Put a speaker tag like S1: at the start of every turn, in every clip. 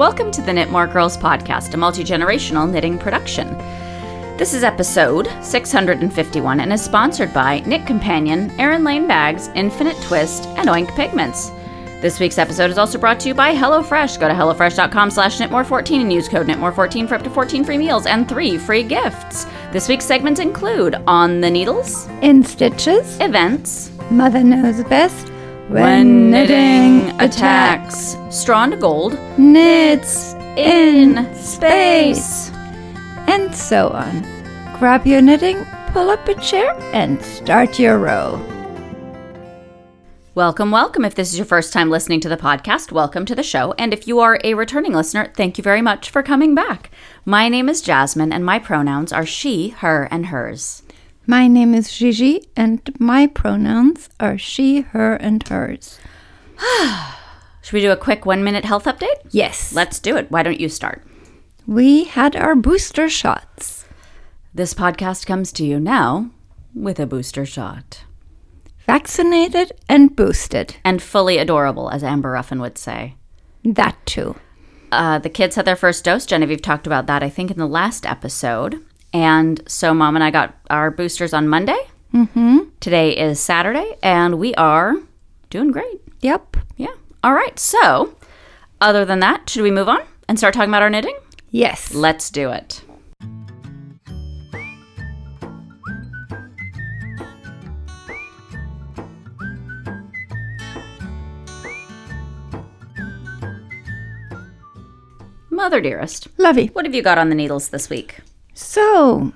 S1: Welcome to the Knit More Girls podcast, a multi generational knitting production. This is episode 651 and is sponsored by Knit Companion, Erin Lane Bags, Infinite Twist, and Oink Pigments. This week's episode is also brought to you by HelloFresh. Go to HelloFresh.com slash knitmore14 and use code knitmore14 for up to 14 free meals and three free gifts. This week's segments include On the Needles,
S2: In stitches,
S1: Events,
S2: Mother knows best.
S1: When Knitting Attacks, Straw to Gold,
S2: knits
S1: in
S2: space, and so on. Grab your knitting, pull up a chair, and start your row.
S1: Welcome, welcome. If this is your first time listening to the podcast, welcome to the show. And if you are a returning listener, thank you very much for coming back. My name is Jasmine, and my pronouns are she, her, and hers.
S2: My name is Gigi, and my pronouns are she, her, and hers.
S1: Should we do a quick one minute health update?
S2: Yes.
S1: Let's do it. Why don't you start?
S2: We had our booster shots.
S1: This podcast comes to you now with a booster shot.
S2: Vaccinated and boosted.
S1: And fully adorable, as Amber Ruffin would say.
S2: That too.
S1: Uh, the kids had their first dose. Genevieve talked about that, I think, in the last episode. And so, mom and I got our boosters on Monday. Mm-hmm. Today is Saturday, and we are doing great.
S2: Yep.
S1: Yeah. All right. So, other than that, should we move on and start talking about our knitting?
S2: Yes.
S1: Let's do it. Mother dearest,
S2: Lovey.
S1: what have you got on the needles this week?
S2: So,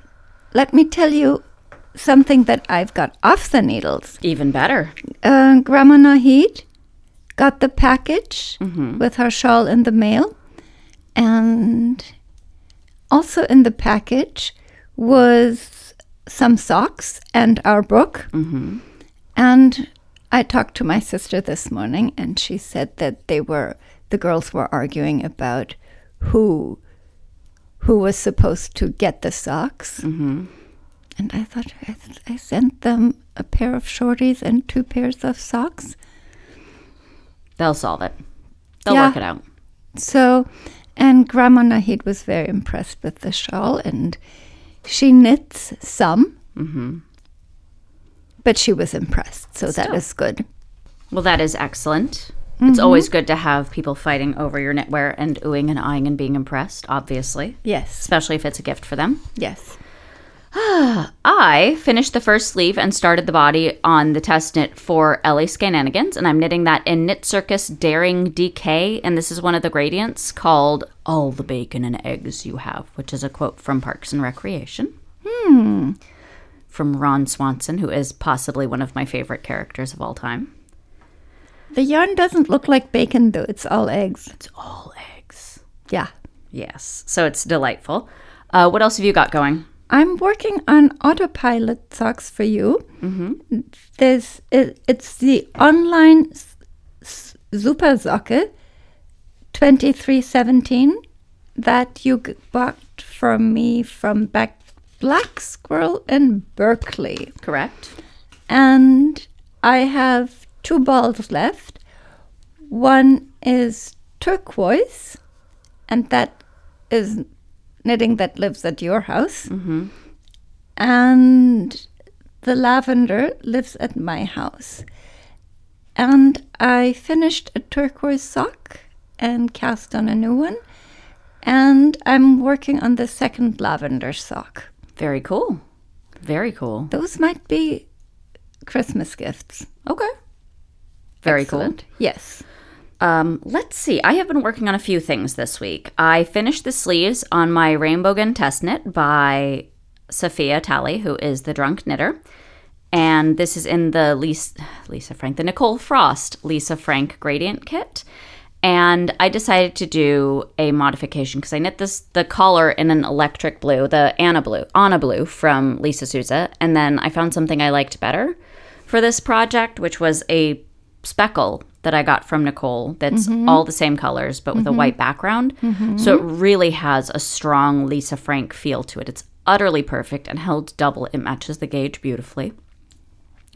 S2: let me tell you something that I've got off the needles.
S1: Even better.
S2: uh, Grandma Nahid got the package with her shawl in the mail. And also in the package was some socks and our book. And I talked to my sister this morning, and she said that they were the girls were arguing about who who was supposed to get the socks. And I thought I, I sent them a pair of shorties and two pairs of socks.
S1: They'll solve it. They'll
S2: Yeah.
S1: work it out.
S2: So, and Grandma Nahid was very impressed with the shawl, and she knits some. Mm-hmm. But she was impressed, so that
S1: Still.
S2: is good.
S1: Well, that is excellent. It's always good to have people fighting over your knitwear and oohing and eyeing and being impressed, obviously,
S2: Yes,
S1: especially if it's a gift for them.
S2: yes.
S1: I finished the first sleeve and started the body on the test knit for Ellie Scananigans, and I'm knitting that in Knit Circus Daring DK, and this is one of the gradients called All the Bacon and Eggs You Have, which is a quote from Parks and Recreation. Hmm. From Ron Swanson, who is possibly one of my favorite characters of all time.
S2: The yarn doesn't look like bacon, though. It's all eggs.
S1: It's all eggs.
S2: Yeah.
S1: Yes, so it's delightful. Uh, what else have you got going?
S2: I'm working on autopilot socks for you. Mm-hmm. There's it, it's the online s- Super Socke 2317 that you g- bought from me from back Black Squirrel in Berkeley.
S1: Correct.
S2: And I have two balls left. One is turquoise, and that is knitting that lives at your house. Mm-hmm. And the lavender lives at my house. And I finished a turquoise sock and cast on a new one. And I'm working on the second lavender sock.
S1: Very cool. Very cool.
S2: Those might be Christmas gifts.
S1: Okay. Very
S2: Excellent. Yes.
S1: Um, let's see. I have been working on a few things this week. I finished the sleeves on my Rainbow Gun test knit by Sophia Talley, who is the drunk knitter. and this is in the Lisa, Lisa Frank, the Nicole Frost Lisa Frank gradient kit. And I decided to do a modification because I knit this the collar in an electric blue, the Anna blue, Anna blue from Lisa Souza, and then I found something I liked better for this project, which was a speckle that I got from Nicole that's mm-hmm. all the same colors but with a mm-hmm. white background. Mm-hmm. So it really has a strong Lisa Frank feel to it. It's utterly perfect and held double. It matches the gauge beautifully.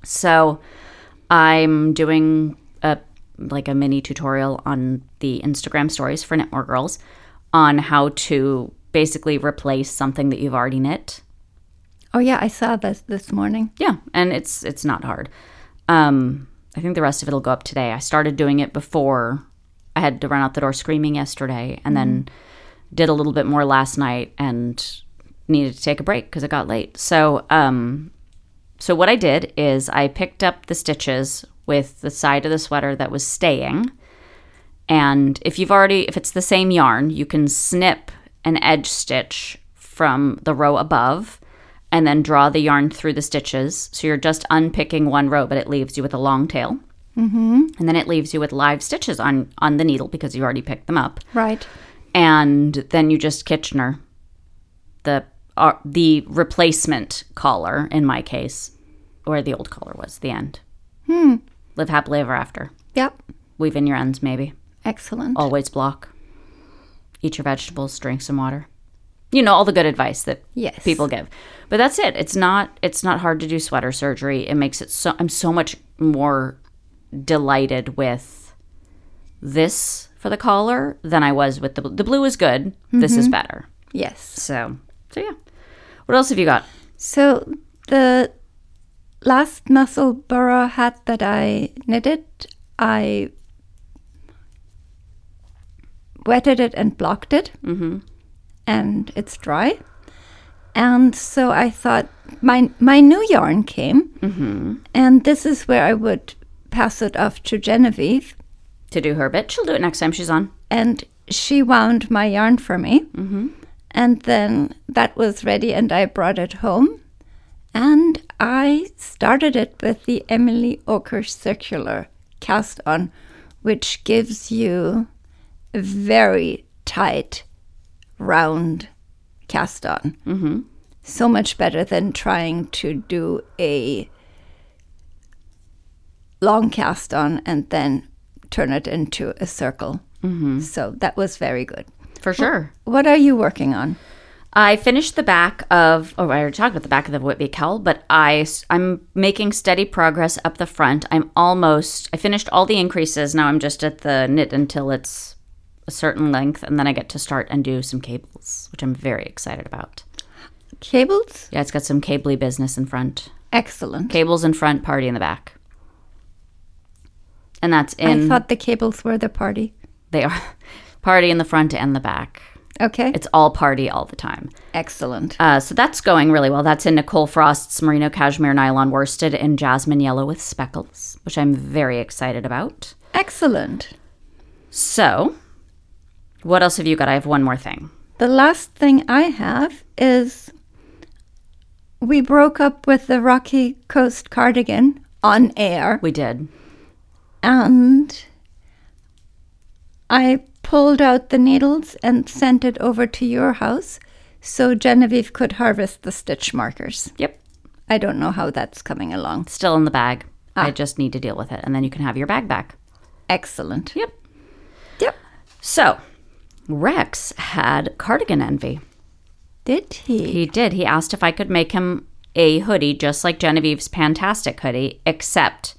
S1: So I'm doing a like a mini tutorial on the Instagram stories for Knit More Girls on how to basically replace something that you've already knit
S2: Oh yeah, I saw this this morning.
S1: yeah, and it's it's not hard. Um, I think the rest of it'll go up today. I started doing it before I had to run out the door screaming yesterday, and then did a little bit more last night, and needed to take a break because it got late. So, um, so what I did is I picked up the stitches with the side of the sweater that was staying, and if you've already if it's the same yarn, you can snip an edge stitch from the row above and then draw the yarn through the stitches. So you're just unpicking one row, but it leaves you with a long tail. Mm-hmm. And then it leaves you with live stitches on on the needle because you already picked them up.
S2: Right.
S1: And then you just Kitchener the uh, the replacement collar in my case, where the old collar was the end. Hmm. Live happily ever after.
S2: Yep.
S1: Weave in your ends, maybe.
S2: Excellent.
S1: Always block. Eat your vegetables. Drink some water. You know all the good advice that
S2: Yes.
S1: people give. But that's it. It's not it's not hard to do sweater surgery. It makes it so I'm so much more delighted with this for the collar than I was with the blue. The blue is good. This is better.
S2: Yes.
S1: So, so yeah. What else have you got?
S2: So the last Musselburgh hat that I knitted, I wetted it and blocked it, mm-hmm. and it's dry. And so I thought my my new yarn came, mm-hmm. and this is where I would pass it off to Genevieve,
S1: To do her bit. She'll do it next time she's on.
S2: and she wound my yarn for me. Mm-hmm. And then that was ready, and I brought it home. And I started it with the Emily Ocker Circular cast on, which gives you a very tight, round cast on. Mm-hmm. So much better than trying to do a long cast on and then turn it into a circle. Mm-hmm. So that was very good.
S1: For sure.
S2: What are you working on?
S1: I finished the back of, oh, I already talked about the back of the Whitby cowl, but I, I'm making steady progress up the front. I'm almost, I finished all the increases. Now I'm just at the knit until it's a certain length, and then I get to start and do some cables, which I'm very excited about.
S2: Cables?
S1: Yeah, it's got some cably business in front.
S2: Excellent.
S1: Cables in front, party in the back. And that's in.
S2: I thought the cables were the party.
S1: they are party in the front and the back.
S2: Okay.
S1: It's all party all the time.
S2: Excellent.
S1: Uh, so that's going really well. That's in Nicole Frost's Merino Cashmere Nylon Worsted in Jasmine Yellow with Speckles, which I'm very excited about.
S2: Excellent.
S1: So, what else have you got? I have one more thing.
S2: The last thing I have is we broke up with the Rocky Coast cardigan on air,
S1: We did.
S2: and I pulled out the needles and sent it over to your house so Genevieve could harvest the stitch markers.
S1: Yep.
S2: I don't know how that's coming along.
S1: Still in the bag. I ah. just need to deal with it, and then you can have your bag back.
S2: Excellent.
S1: Yep.
S2: Yep.
S1: So, Rex had cardigan envy.
S2: Did he?
S1: He did. He asked if I could make him a hoodie just like Genevieve's Fantastic hoodie, except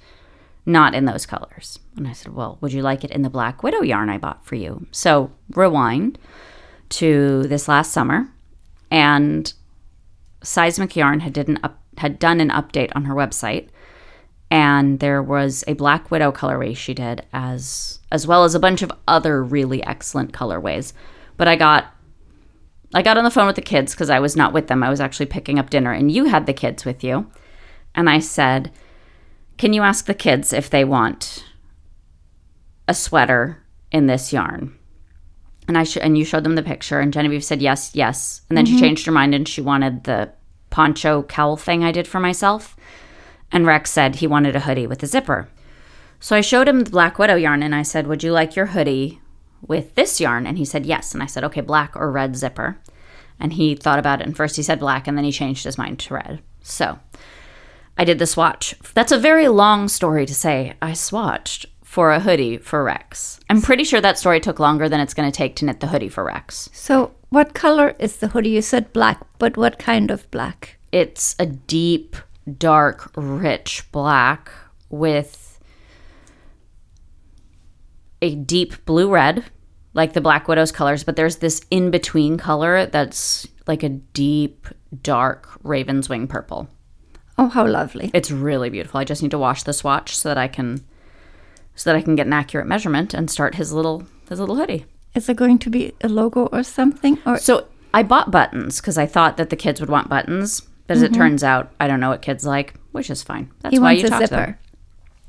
S1: not in those colors. And I said, Well, would you like it in the Black Widow yarn I bought for you? So rewind to this last summer, and Seismic Yarn had did an up, had done an update on her website, and there was a Black Widow colorway she did as as well as a bunch of other really excellent colorways. But I got I got on the phone with the kids because I was not with them. I was actually picking up dinner, and you had the kids with you. And I said, Can you ask the kids if they want a sweater in this yarn? And I sh- and you showed them the picture, and Genevieve said yes, yes. And then she mm-hmm. changed her mind and she wanted the poncho cowl thing I did for myself. And Rex said he wanted a hoodie with a zipper. So I showed him the Black Widow yarn and I said, Would you like your hoodie with this yarn? And he said, Yes. And I said, Okay, black or red zipper. And he thought about it. And first he said black and then he changed his mind to red. So I did the swatch. That's a very long story to say. I swatched for a hoodie for Rex. I'm pretty sure that story took longer than it's going to take to knit the hoodie for Rex.
S2: So, what color is the hoodie? You said black, but what kind of black?
S1: It's a deep, dark, rich black with a deep blue red, like the Black Widow's colors, but there's this in between color that's like a deep, dark raven's wing purple.
S2: Oh, how lovely.
S1: It's really beautiful. I just need to wash the swatch so that I can so that I can get an accurate measurement and start his little his little hoodie.
S2: Is it going to be a logo or something? Or
S1: So I bought buttons because I thought that the kids would want buttons, but as it turns out, I don't know what kids like, which is fine. That's
S2: he
S1: why
S2: wants
S1: you
S2: a
S1: talk to them.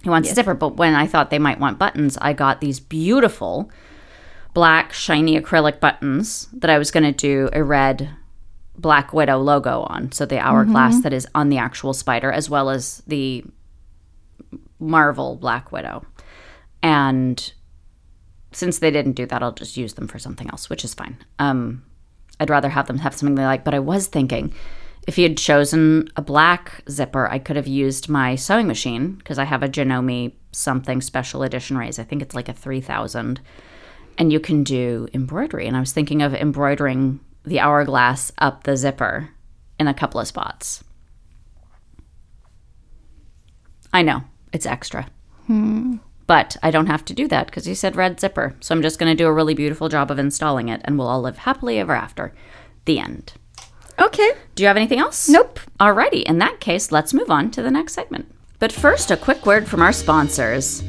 S1: He wants a zipper, but when I thought they might want buttons, I got these beautiful black shiny acrylic buttons that I was going to do a red Black Widow logo on. So the hourglass that is on the actual spider, as well as the Marvel Black Widow. And since they didn't do that, I'll just use them for something else, which is fine. Um, I'd rather have them have something they like. But I was thinking, if he had chosen a black zipper, I could have used my sewing machine because I have a Janome something special edition raise. I think it's like a 3000. And you can do embroidery. And I was thinking of embroidering the hourglass up the zipper in a couple of spots. I know, it's extra. Hmm. But I don't have to do that because he said red zipper. So I'm just going to do a really beautiful job of installing it and we'll all live happily ever after. The end.
S2: Okay.
S1: Do you have anything else?
S2: Nope.
S1: Alrighty, in that case, let's move on to the next segment. But first, a quick word from our sponsors.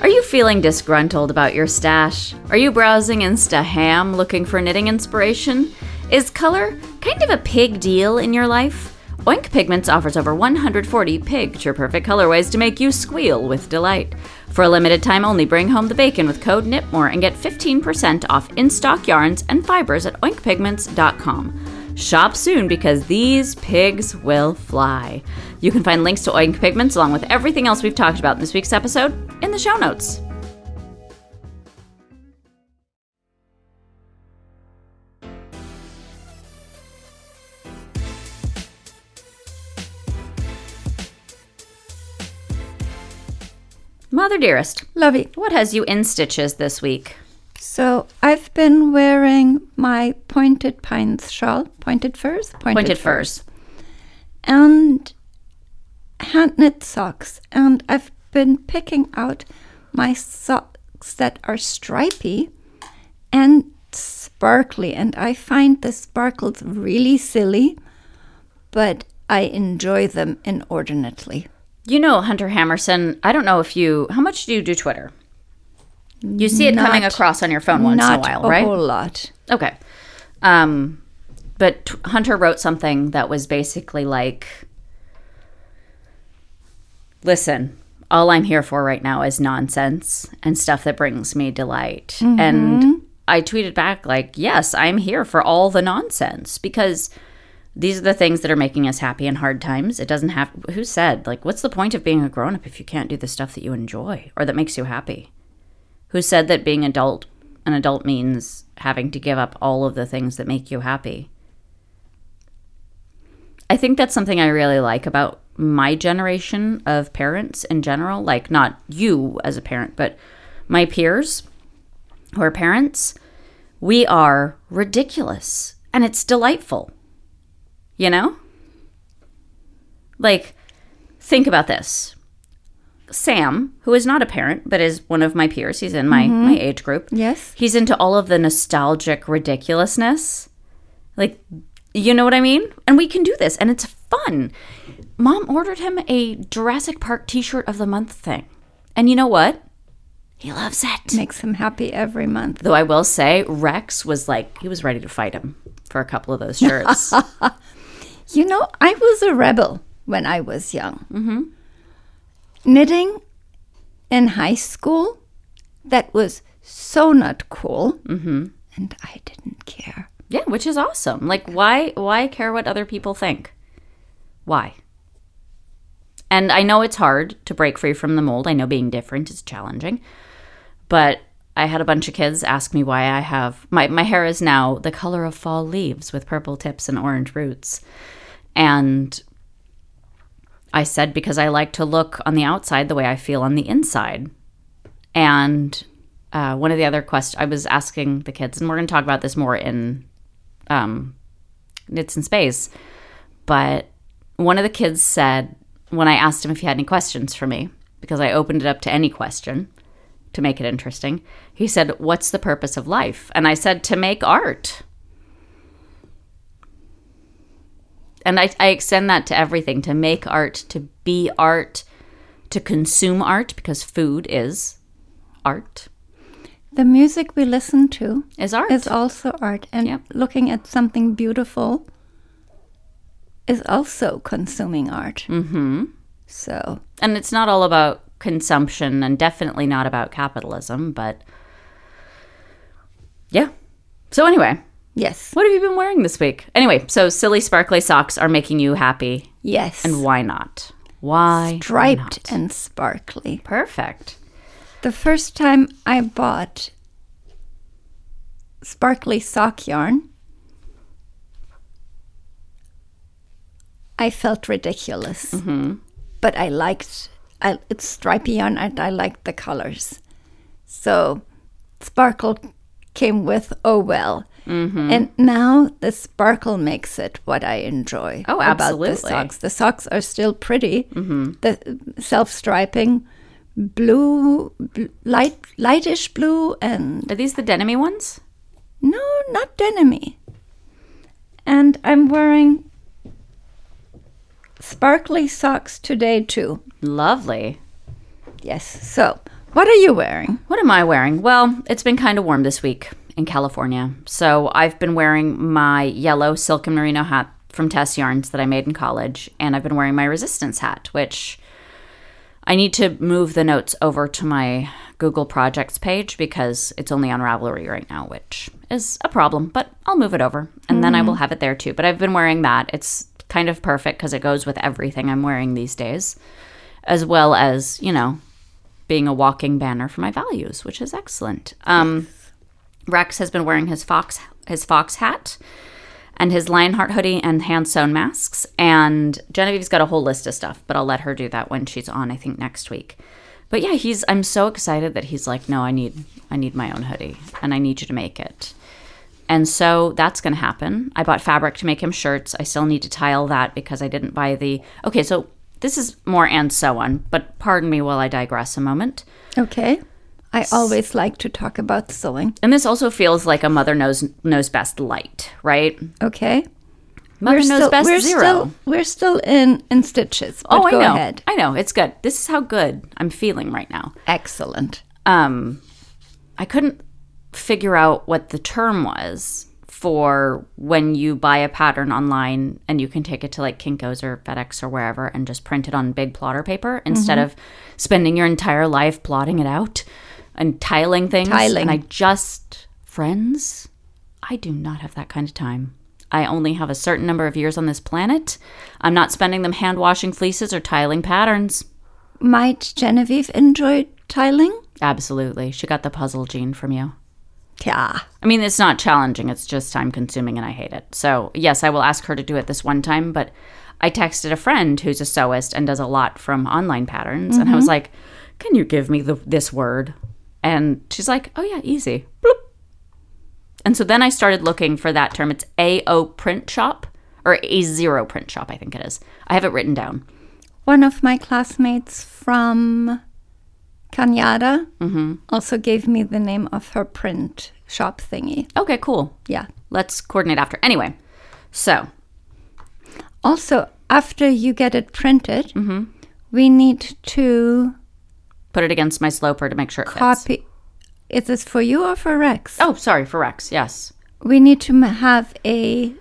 S1: Are you feeling disgruntled about your stash? Are you browsing InstaHam looking for knitting inspiration? Is color kind of a pig deal in your life? Oink Pigments offers over 140 picture perfect colorways to make you squeal with delight. For a limited time only, bring home the bacon with code KNITMORE and get 15% off in stock yarns and fibers at oinkpigments.com. Shop soon because these pigs will fly. You can find links to Oink Pigments along with everything else we've talked about in this week's episode in the show notes. Mother dearest,
S2: Lovey.
S1: what has you in stitches this week?
S2: So I've been wearing my pointed pines shawl, pointed firs, pointed,
S1: Pointed firs.
S2: and hand knit socks. And I've been picking out my socks that are stripy and sparkly. And I find the sparkles really silly, but I enjoy them inordinately.
S1: You know, Hunter Hammersen, I don't know if you, how much do you do Twitter? You see it coming across on your phone once
S2: Not
S1: in a while,
S2: a
S1: right?
S2: whole lot.
S1: Okay. Um, but Hunter wrote something that was basically like, listen, all I'm here for right now is nonsense and stuff that brings me delight. And I tweeted back, like, yes, I'm here for all the nonsense because these are the things that are making us happy in hard times. It doesn't have, who said, like, what's the point of being a grown up if you can't do the stuff that you enjoy or that makes you happy? Who said that being adult an adult means having to give up all of the things that make you happy? I think that's something I really like about my generation of parents in general, like not you as a parent, but my peers who are parents. We are ridiculous and it's delightful. You know? Like, think about this. Sam, who is not a parent but is one of my peers, he's in my, my age group.
S2: Yes.
S1: He's into all of the nostalgic ridiculousness. Like, you know what I mean? And we can do this, and it's fun. Mom ordered him a Jurassic Park t shirt of the month thing. And you know what? He loves it.
S2: Makes him happy every month.
S1: Though I will say, Rex was like, he was ready to fight him for a couple of those shirts.
S2: You know, I was a rebel when I was young. Mm-hmm. Knitting in high school, that was so not cool. Mm-hmm. And I didn't care.
S1: yeah, which is awesome. Like, why, why care what other people think? Why? And I know it's hard to break free from the mold. I know being different is challenging. But I had a bunch of kids ask me why I have my, my hair is now the color of fall leaves with purple tips and orange roots. And I said because I like to look on the outside the way I feel on the inside. And uh, one of the other questions I was asking the kids, and we're going to talk about this more in um, Knits in Space, but one of the kids said when I asked him if he had any questions for me, because I opened it up to any question, to make it interesting. He said, What's the purpose of life? And I said, To make art. And I, I extend that to everything to make art, to be art, to consume art, because food is art,
S2: The music we listen to
S1: is art.
S2: is also art, and
S1: Yep.
S2: looking at something beautiful is also consuming art. Mm-hmm. So,
S1: and it's not all about consumption and definitely not about capitalism, but yeah. So, anyway,
S2: yes,
S1: what have you been wearing this week? Anyway, so silly sparkly socks are making you happy.
S2: yes,
S1: And why not? Why?
S2: striped
S1: not?
S2: and sparkly.
S1: Perfect.
S2: The first time I bought sparkly sock yarn, I felt ridiculous. Mm-hmm. But I liked I, it's stripy yarn and I liked the colors. So sparkle came with oh well. Mm-hmm. And now the sparkle makes it what I enjoy
S1: Oh,
S2: about the socks. The socks are still pretty. Mm-hmm. The self striping, blue, bl- light, lightish blue, and
S1: Are these the denim ones?
S2: no, not denim. And I'm wearing sparkly socks today too.
S1: Lovely.
S2: Yes. So, what are you wearing?
S1: What am I wearing? Well, it's been kind of warm this week in California. So I've been wearing my yellow silk and merino hat from Tess Yarns that I made in college. And I've been wearing my resistance hat, which I need to move the notes over to my Google Projects page because it's only on Ravelry right now, which is a problem, but I'll move it over and then I will have it there too. But I've been wearing that. It's kind of perfect because it goes with everything I'm wearing these days, as well as, you know, being a walking banner for my values, which is excellent. Um, Rex has been wearing his fox his fox hat and his Lionheart hoodie and hand sewn masks. And Genevieve's got a whole list of stuff, but I'll let her do that when she's on. I think next week. But yeah, he's. I'm so excited that he's like, no, I need I need my own hoodie, and I need you to make it. And so that's going to happen. I bought fabric to make him shirts. I still need to tile that because I didn't buy the. Okay, so this is more and so on, but pardon me while I digress a moment.
S2: Okay. I always like to talk about sewing.
S1: And this also feels like a mother knows knows best light, right?
S2: Okay.
S1: Mother knows
S2: still,
S1: best
S2: we're
S1: zero.
S2: Still, we're still in, in stitches.
S1: Oh, I
S2: go
S1: know.
S2: ahead.
S1: I know. It's good. This is how good I'm feeling right now.
S2: Excellent.
S1: Um, I couldn't figure out what the term was for when you buy a pattern online and you can take it to like Kinko's or FedEx or wherever and just print it on big plotter paper instead
S2: Mm-hmm.
S1: of spending your entire life plotting it out and tiling things.
S2: Tiling.
S1: And I just, friends, I do not have that kind of time. I only have a certain number of years on this planet. I'm not spending them hand washing fleeces or tiling patterns.
S2: Might Genevieve enjoy tiling?
S1: Absolutely. She got the puzzle gene from you.
S2: Yeah.
S1: I mean, it's not challenging, it's just time consuming and I hate it. So, yes, I will ask her to do it this one time, but I texted a friend who's a sewist and does a lot from online patterns, and I was mm-hmm. like, Can you give me the, this word? And she's like, Oh, yeah, easy. Bloop. And so then I started looking for that term. It's AO Print Shop or A Zero Print Shop, I think it is. I have it written down.
S2: One of my classmates from Cañada
S1: Mm-hmm.
S2: also gave me the name of her print shop thingy.
S1: Okay, cool.
S2: Yeah.
S1: Let's coordinate after. Anyway, so
S2: Also, after you get it printed,
S1: Mm-hmm.
S2: we need to
S1: put it against my sloper to make sure it fits.
S2: copy. Is this for you or for Rex?
S1: Oh, sorry, for Rex, yes.
S2: We need to have a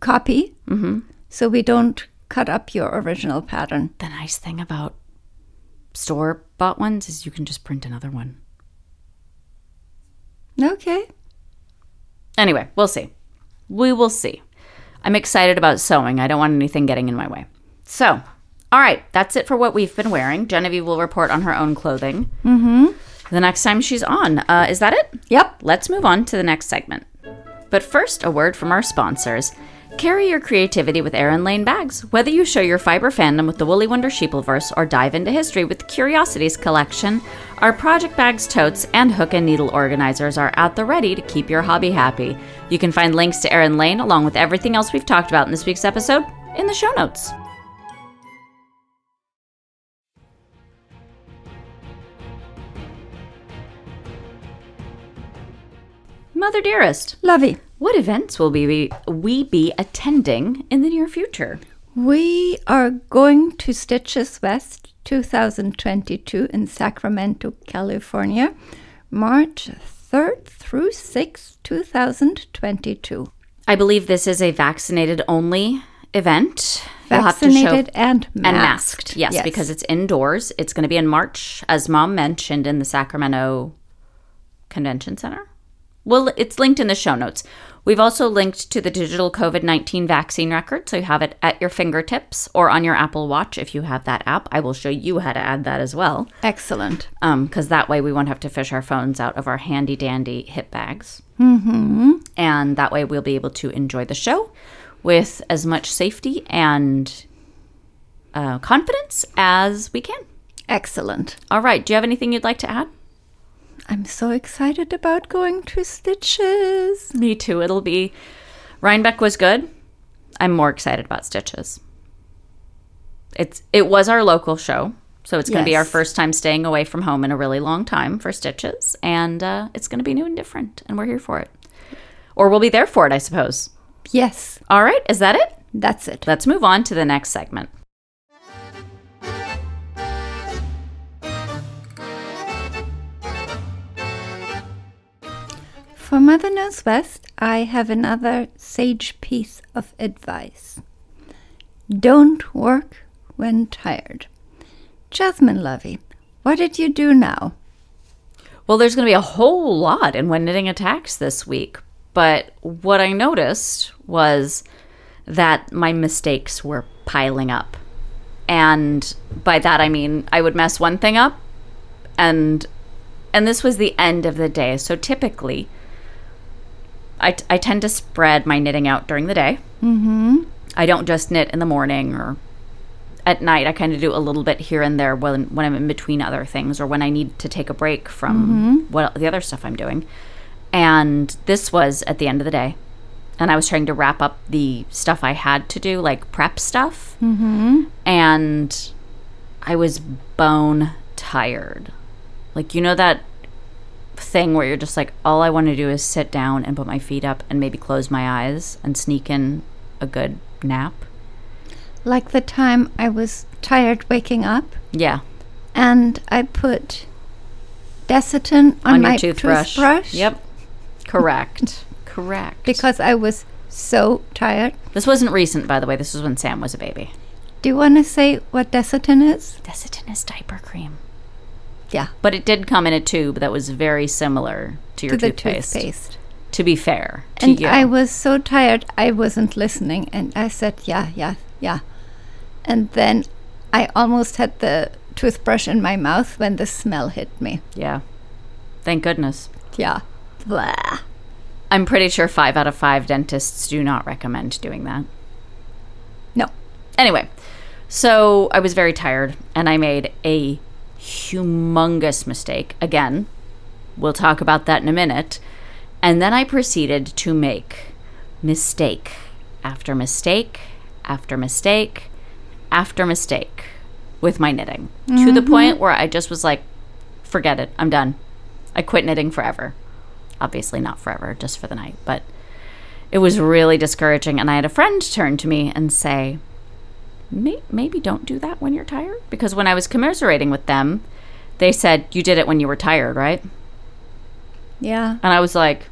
S2: copy
S1: Mm-hmm.
S2: so we don't cut up your original pattern.
S1: The nice thing about store bought ones is you can just print another one.
S2: Okay.
S1: Anyway, we'll see. We will see. I'm excited about sewing. I don't want anything getting in my way. So, All right, that's it for what we've been wearing. Genevieve will report on her own clothing. Mm-hmm. The next time she's on. Uh, is that it?
S2: Yep.
S1: Let's move on to the next segment. But first, a word from our sponsors. Carry your creativity with Erin Lane bags. Whether you show your fiber fandom with the Woolly Wonder Sheepleverse or dive into history with the Curiosities collection, our project bags, totes, and hook and needle organizers are at the ready to keep your hobby happy. You can find links to Erin Lane along with everything else we've talked about in this week's episode in the show notes. Mother dearest,
S2: Lovey.
S1: what events will we be, we be attending in the near future?
S2: We are going to Stitches West 2022 in Sacramento, California, March 3rd through 6th, 2022.
S1: I believe this is a vaccinated only event. To show-
S2: Vaccinated and masked.
S1: and masked. Yes, because it's indoors. It's going to be in March, as Mom mentioned in the Sacramento Convention Center. Well, it's linked in the show notes. We've also linked to the digital COVID 19 vaccine record, so you have it at your fingertips or on your Apple Watch if you have that app. I will show you how to add that as well,
S2: excellent.
S1: because that way we won't have to fish our phones out of our handy dandy hip bags. Mm-hmm. And that way we'll be able to enjoy the show with as much safety and uh, confidence as we can.
S2: Excellent.
S1: All right. Do you have anything you'd like to add?
S2: I'm so excited about going to Stitches.
S1: Me too. It'll be. Rhinebeck was good. I'm more excited about Stitches. It's it was our local show, so it's going to be our first time staying away from home in a really long time for Stitches, and uh, it's going to be new and different, and we're here for it, or we'll be there for it, I suppose.
S2: Yes,
S1: All right, is that it?
S2: that's it.
S1: Let's move on to the next segment.
S2: For Mother Knows Best, I have another sage piece of advice. Don't work when tired. Jasmine Lovey, what did you do now?
S1: Well, there's going to be a whole lot in When Knitting Attacks this week. But what I noticed was that my mistakes were piling up. And by that I mean I would mess one thing up and and this was the end of the day. So typically I, t- I tend to spread my knitting out during the day. Mm-hmm. I don't just knit in the morning or at night. I kind of do a little bit here and there when when I'm in between other things or when I need to take a break from what the other stuff I'm doing. And this was at the end of the day, and I was trying to wrap up the stuff I had to do, like prep stuff, mm-hmm. and I was bone tired. Like you know that thing where you're just like, all I want to do is sit down and put my feet up and maybe close my eyes and sneak in a good nap.
S2: Like the time I was tired waking up
S1: Yeah,
S2: and I put Desitin on,
S1: on,
S2: my
S1: toothbrush.
S2: toothbrush.
S1: Yep, correct, correct.
S2: Because I was so tired.
S1: this wasn't recent, by the way. This was when Sam was a baby.
S2: Do you want to say what Desitin is?
S1: Desitin is diaper cream.
S2: Yeah,
S1: But it did come in a tube that was very similar to your
S2: to the
S1: toothpaste.
S2: toothpaste.
S1: To be fair to
S2: And
S1: you.
S2: I was so tired, I wasn't listening. And I said, yeah, yeah, yeah. And then I almost had the toothbrush in my mouth when the smell hit me.
S1: yeah. Thank goodness.
S2: Yeah. Blah.
S1: I'm pretty sure five out of five dentists do not recommend doing that.
S2: No.
S1: Anyway, so I was very tired and I made a humongous mistake. Again, we'll talk about that in a minute. And then I proceeded to make mistake after mistake after mistake after mistake with my knitting to the mm-hmm. point where I just was like, forget it, I'm done. I quit knitting forever. Obviously, not forever, just for the night. But it was really discouraging. And I had a friend turn to me and say, "May- maybe don't do that when you're tired. Because when I was commiserating with them, they said, You did it when you were tired, right?
S2: Yeah.
S1: And I was like,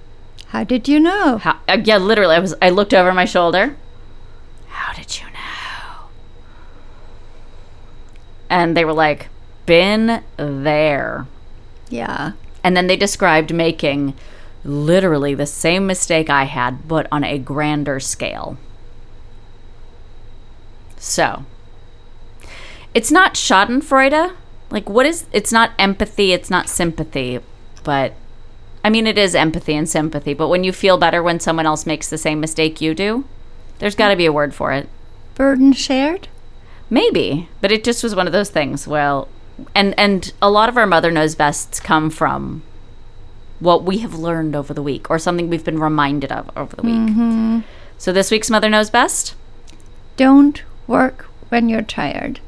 S2: How did you know?
S1: How? uh, Yeah, literally. I was. I looked over my shoulder. How did you know? And they were like, "Been there."
S2: Yeah.
S1: And then they described making literally the same mistake I had, but on a grander scale. So, It's not Schadenfreude. Like, what is? It's not empathy. It's not sympathy. But I mean, it is empathy and sympathy. But when you feel better when someone else makes the same mistake you do, there's got to be a word for it.
S2: Burden shared?
S1: Maybe, but it just was one of those things. Well, and and a lot of our mother knows bests come from what we have learned over the week or something we've been reminded of over the week. Mm-hmm. So this week's mother knows best.
S2: Don't work when you're tired.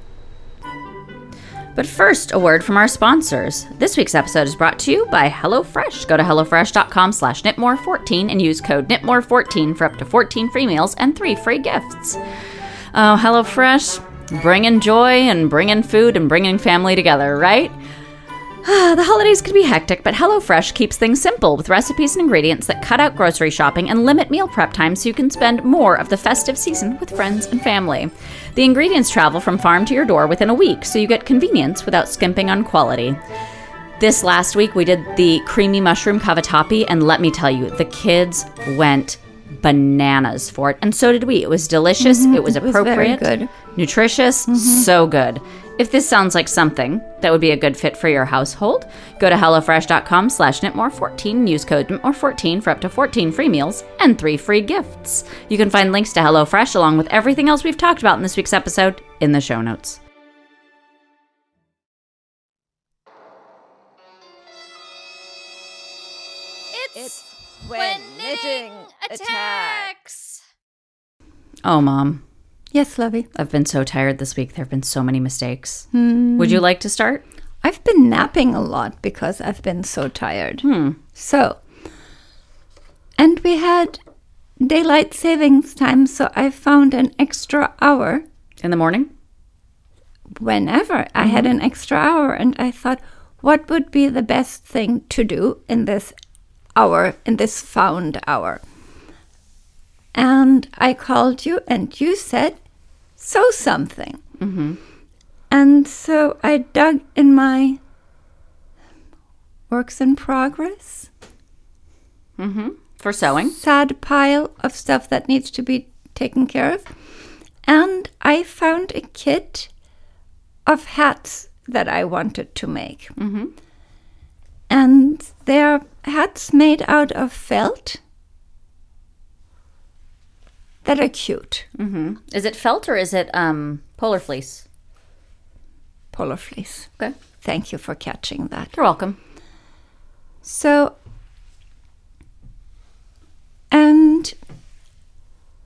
S1: But first, a word from our sponsors. This week's episode is brought to you by HelloFresh. Go to HelloFresh.com slash knitmore14 and use code knitmore14 for up to 14 free meals and three free gifts. Oh, HelloFresh, bringing joy and bringing food and bringing family together, right? The holidays can be hectic, but HelloFresh keeps things simple with recipes and ingredients that cut out grocery shopping and limit meal prep time so you can spend more of the festive season with friends and family. The ingredients travel from farm to your door within a week, so you get convenience without skimping on quality. This last week, we did the creamy mushroom cavatappi, and let me tell you, the kids went bananas for it, and so did we. It was delicious, it was
S2: Mm-hmm. It was
S1: appropriate,
S2: good. Mm-hmm.
S1: nutritious, so good. If this sounds like something that would be a good fit for your household, go to HelloFresh.com slash knitmore14 and use code knitmore14 for up to 14 free meals and three free gifts. You can find links to HelloFresh along with everything else we've talked about in this week's episode in the show notes.
S3: It's when knitting attacks.
S1: Oh, Mom,
S2: Yes, Lovey.
S1: I've been so tired this week. There have been so many mistakes. Would you hmm. like to start?
S2: I've been napping a lot because I've been so tired. Hmm. So, and we had daylight savings time, so I found an extra hour
S1: In the morning?
S2: whenever I hmm. had an extra hour, and I thought, what would be the best thing to do in this hour, in this found hour? And I called you, and you said, sew something. Mm-hmm. And so I dug in my works in progress, mm-hmm.
S1: For sewing?
S2: sad pile of stuff that needs to be taken care of. And I found a kit of hats that I wanted to make. Mm-hmm. And they're hats made out of felt that are cute.
S1: Is it felt or is it um, polar fleece?
S2: Polar fleece.
S1: Okay.
S2: Thank you for catching that.
S1: You're welcome.
S2: So, and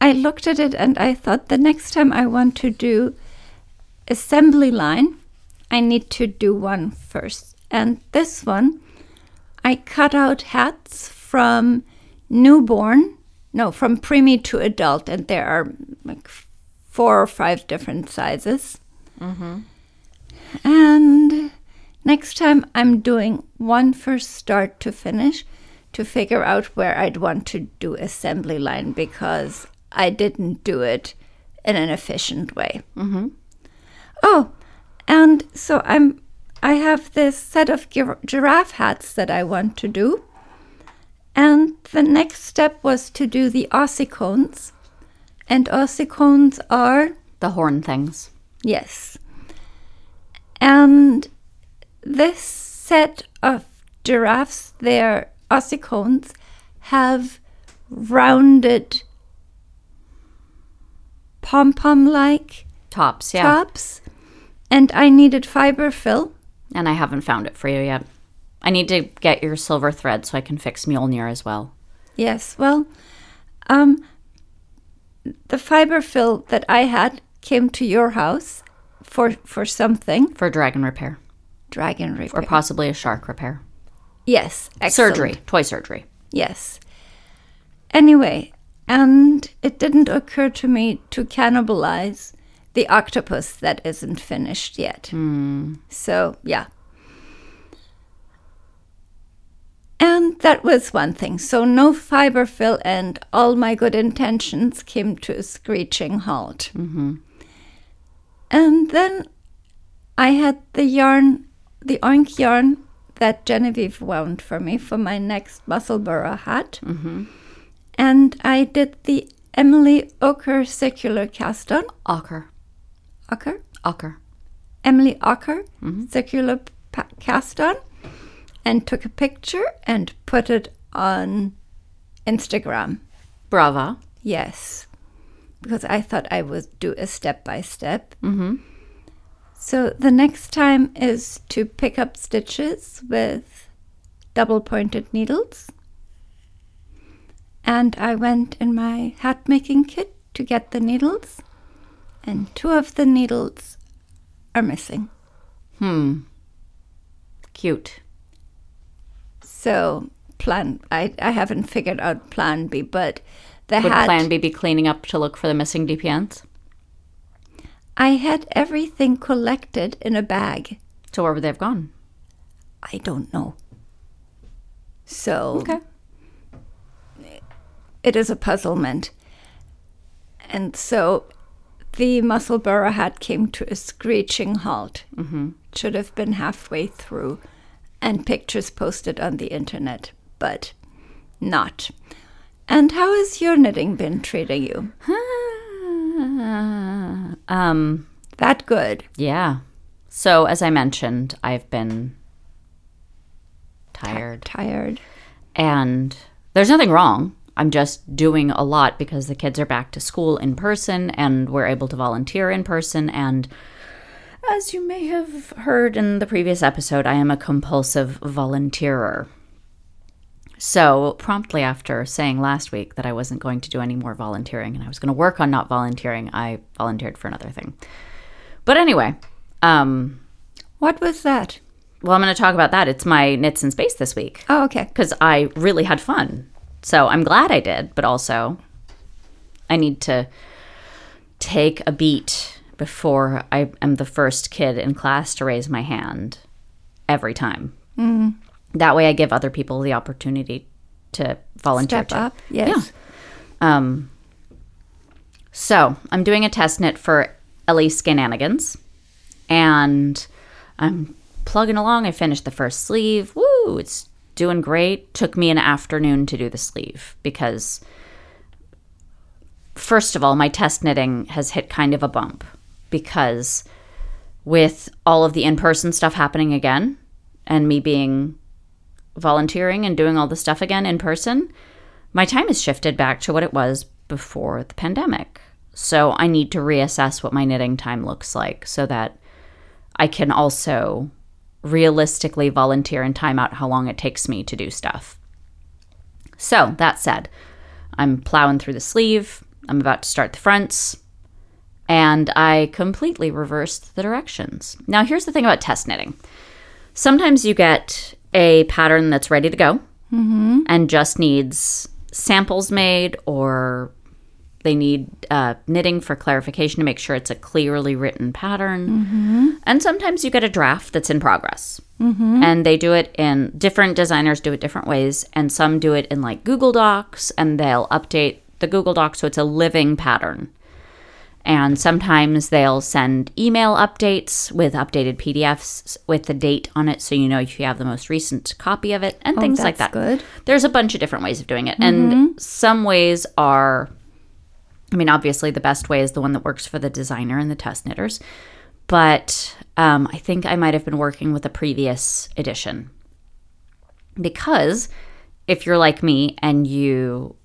S2: I looked at it and I thought the next time I want to do assembly line, I need to do one first. And this one, I cut out hats from newborn, no, from preemie to adult, and there are like four or five different sizes. And next time I'm doing one first start to finish to figure out where I'd want to do assembly line because I didn't do it in an efficient way. Mm-hmm. Oh, and so I'm I have this set of gir- giraffe hats that I want to do. And the next step was to do the ossicones. And ossicones are
S1: The horn things.
S2: Yes. And this set of giraffes, their ossicones, have rounded pom pom like
S1: Tops, yeah.
S2: tops. And I needed fiber fill.
S1: And I haven't found it for you yet. I need to get your silver thread so I can fix Mjolnir as well.
S2: Yes, well, um, the fiber fill that I had came to your house for for something.
S1: For dragon repair.
S2: Dragon repair, Or
S1: possibly a shark repair.
S2: yes, excellent.
S1: Surgery. Toy surgery.
S2: Yes. Anyway, and it didn't occur to me to cannibalize the octopus that isn't finished yet. So, yeah. And that was one thing. So, no fiber fill, and all my good intentions came to a screeching halt. Mm-hmm. And then I had the yarn, the oink yarn that Genevieve wound for me for my next Musselburgh hat. Mm-hmm. And I did the Emily Ocker circular cast on.
S1: Ocker.
S2: Ocker?
S1: Ocker.
S2: Emily Ocker mm-hmm. circular pa- cast on and took a picture and put it on Instagram.
S1: Brava.
S2: Yes, because I thought I would do a step by step. Mm-hmm. So the next time is to pick up stitches with double pointed needles. And I went in my hat making kit to get the needles, and two of the needles are missing.
S1: Hmm. Cute.
S2: So plan I, I haven't figured out plan B, but the
S1: Would
S2: hat
S1: Plan B be cleaning up to look for the missing DPNs?
S2: I had everything collected in a bag.
S1: So where would they have gone?
S2: I don't know. So
S1: Okay.
S2: it is a puzzlement. And so the Musselburgh hat came to a screeching halt. Mm-hmm. Should have been halfway through and pictures posted on the internet, but not. And how has your knitting been treating you?
S1: um,
S2: That good.
S1: yeah. So as I mentioned, I've been tired.
S2: Tired.
S1: And there's nothing wrong. I'm just doing a lot because the kids are back to school in person and we're able to volunteer in person. And as you may have heard in the previous episode, I am a compulsive volunteerer. So, promptly after saying last week that I wasn't going to do any more volunteering and I was going to work on not volunteering, I volunteered for another thing. But anyway, um,
S2: What was that?
S1: well, I'm going to talk about that. It's my Knits in Space this week
S2: Oh, okay.
S1: because I really had fun. So I'm glad I did, but also I need to take a beat before I am the first kid in class to raise my hand every time. That way I give other people the opportunity to volunteer.
S2: Step
S1: too.
S2: up. Yes.
S1: Um, so I'm doing a test knit for Elise Skananigans, and I'm plugging along. I finished the first sleeve. Woo! It's doing great. Took me an afternoon to do the sleeve because, first of all, my test knitting has hit kind of a bump because with all of the in-person stuff happening again and me being volunteering and doing all the stuff again in person, my time has shifted back to what it was before the pandemic. So I need to reassess what my knitting time looks like so that I can also realistically volunteer and time out how long it takes me to do stuff. So, that said, I'm plowing through the sleeve, I'm about to start the fronts, and I completely reversed the directions. Now, here's the thing about test knitting sometimes you get a pattern that's ready to go mm-hmm. and just needs samples made or they need uh, knitting for clarification to make sure it's a clearly written pattern. Mm-hmm. And sometimes you get a draft that's in progress. Mm-hmm. And they do it in different designers do it different ways. And some do it in like Google Docs and they'll update the Google Docs so it's a living pattern. And sometimes they'll send email updates with updated PDFs with the date on it so you know if you have the most recent copy of it and things like that.
S2: good.
S1: There's a bunch of different ways of doing it. And some ways are, I mean, obviously the best way is the one that works for the designer and the test knitters. But um, I think I might have been working with a previous edition. Because if you're like me and you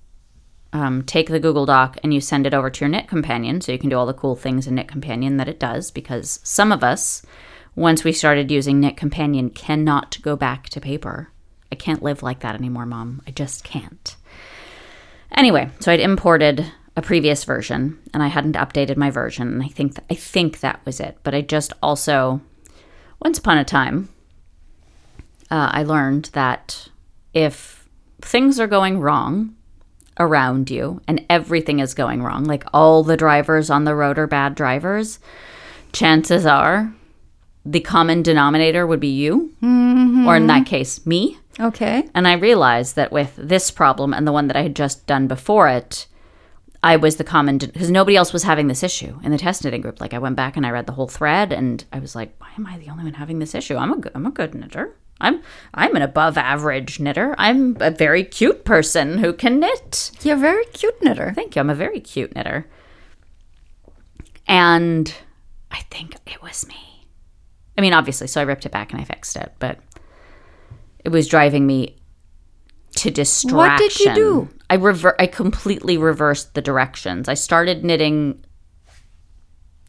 S1: um, take the Google Doc and you send it over to your Knit Companion, so you can do all the cool things in Knit Companion that it does. Because some of us, once we started using Knit Companion, cannot go back to paper. I can't live like that anymore, Mom. I just can't. Anyway, so I'd imported a previous version and I hadn't updated my version, and I think I think that was it. But I just also, once upon a time, uh, I learned that if things are going wrong around you and everything is going wrong, like all the drivers on the road are bad drivers, chances are the common denominator would be you, or in that mm-hmm. case, me.
S2: Okay.
S1: And I realized that with this problem and the one that I had just done before it, I was the common because nobody else was having this issue in the test knitting group. Like I went back and I read the whole thread, and I was like, "Why am I the only one having this issue? I'm a good, I'm a good knitter. I'm I'm an above average knitter. I'm a very cute person who can knit.
S2: You're a very cute knitter.
S1: Thank you. I'm a very cute knitter. And I think it was me. I mean, obviously, so I ripped it back and I fixed it, but it was driving me to distraction.
S2: What did you do?
S1: I rever- I completely reversed the directions. I started knitting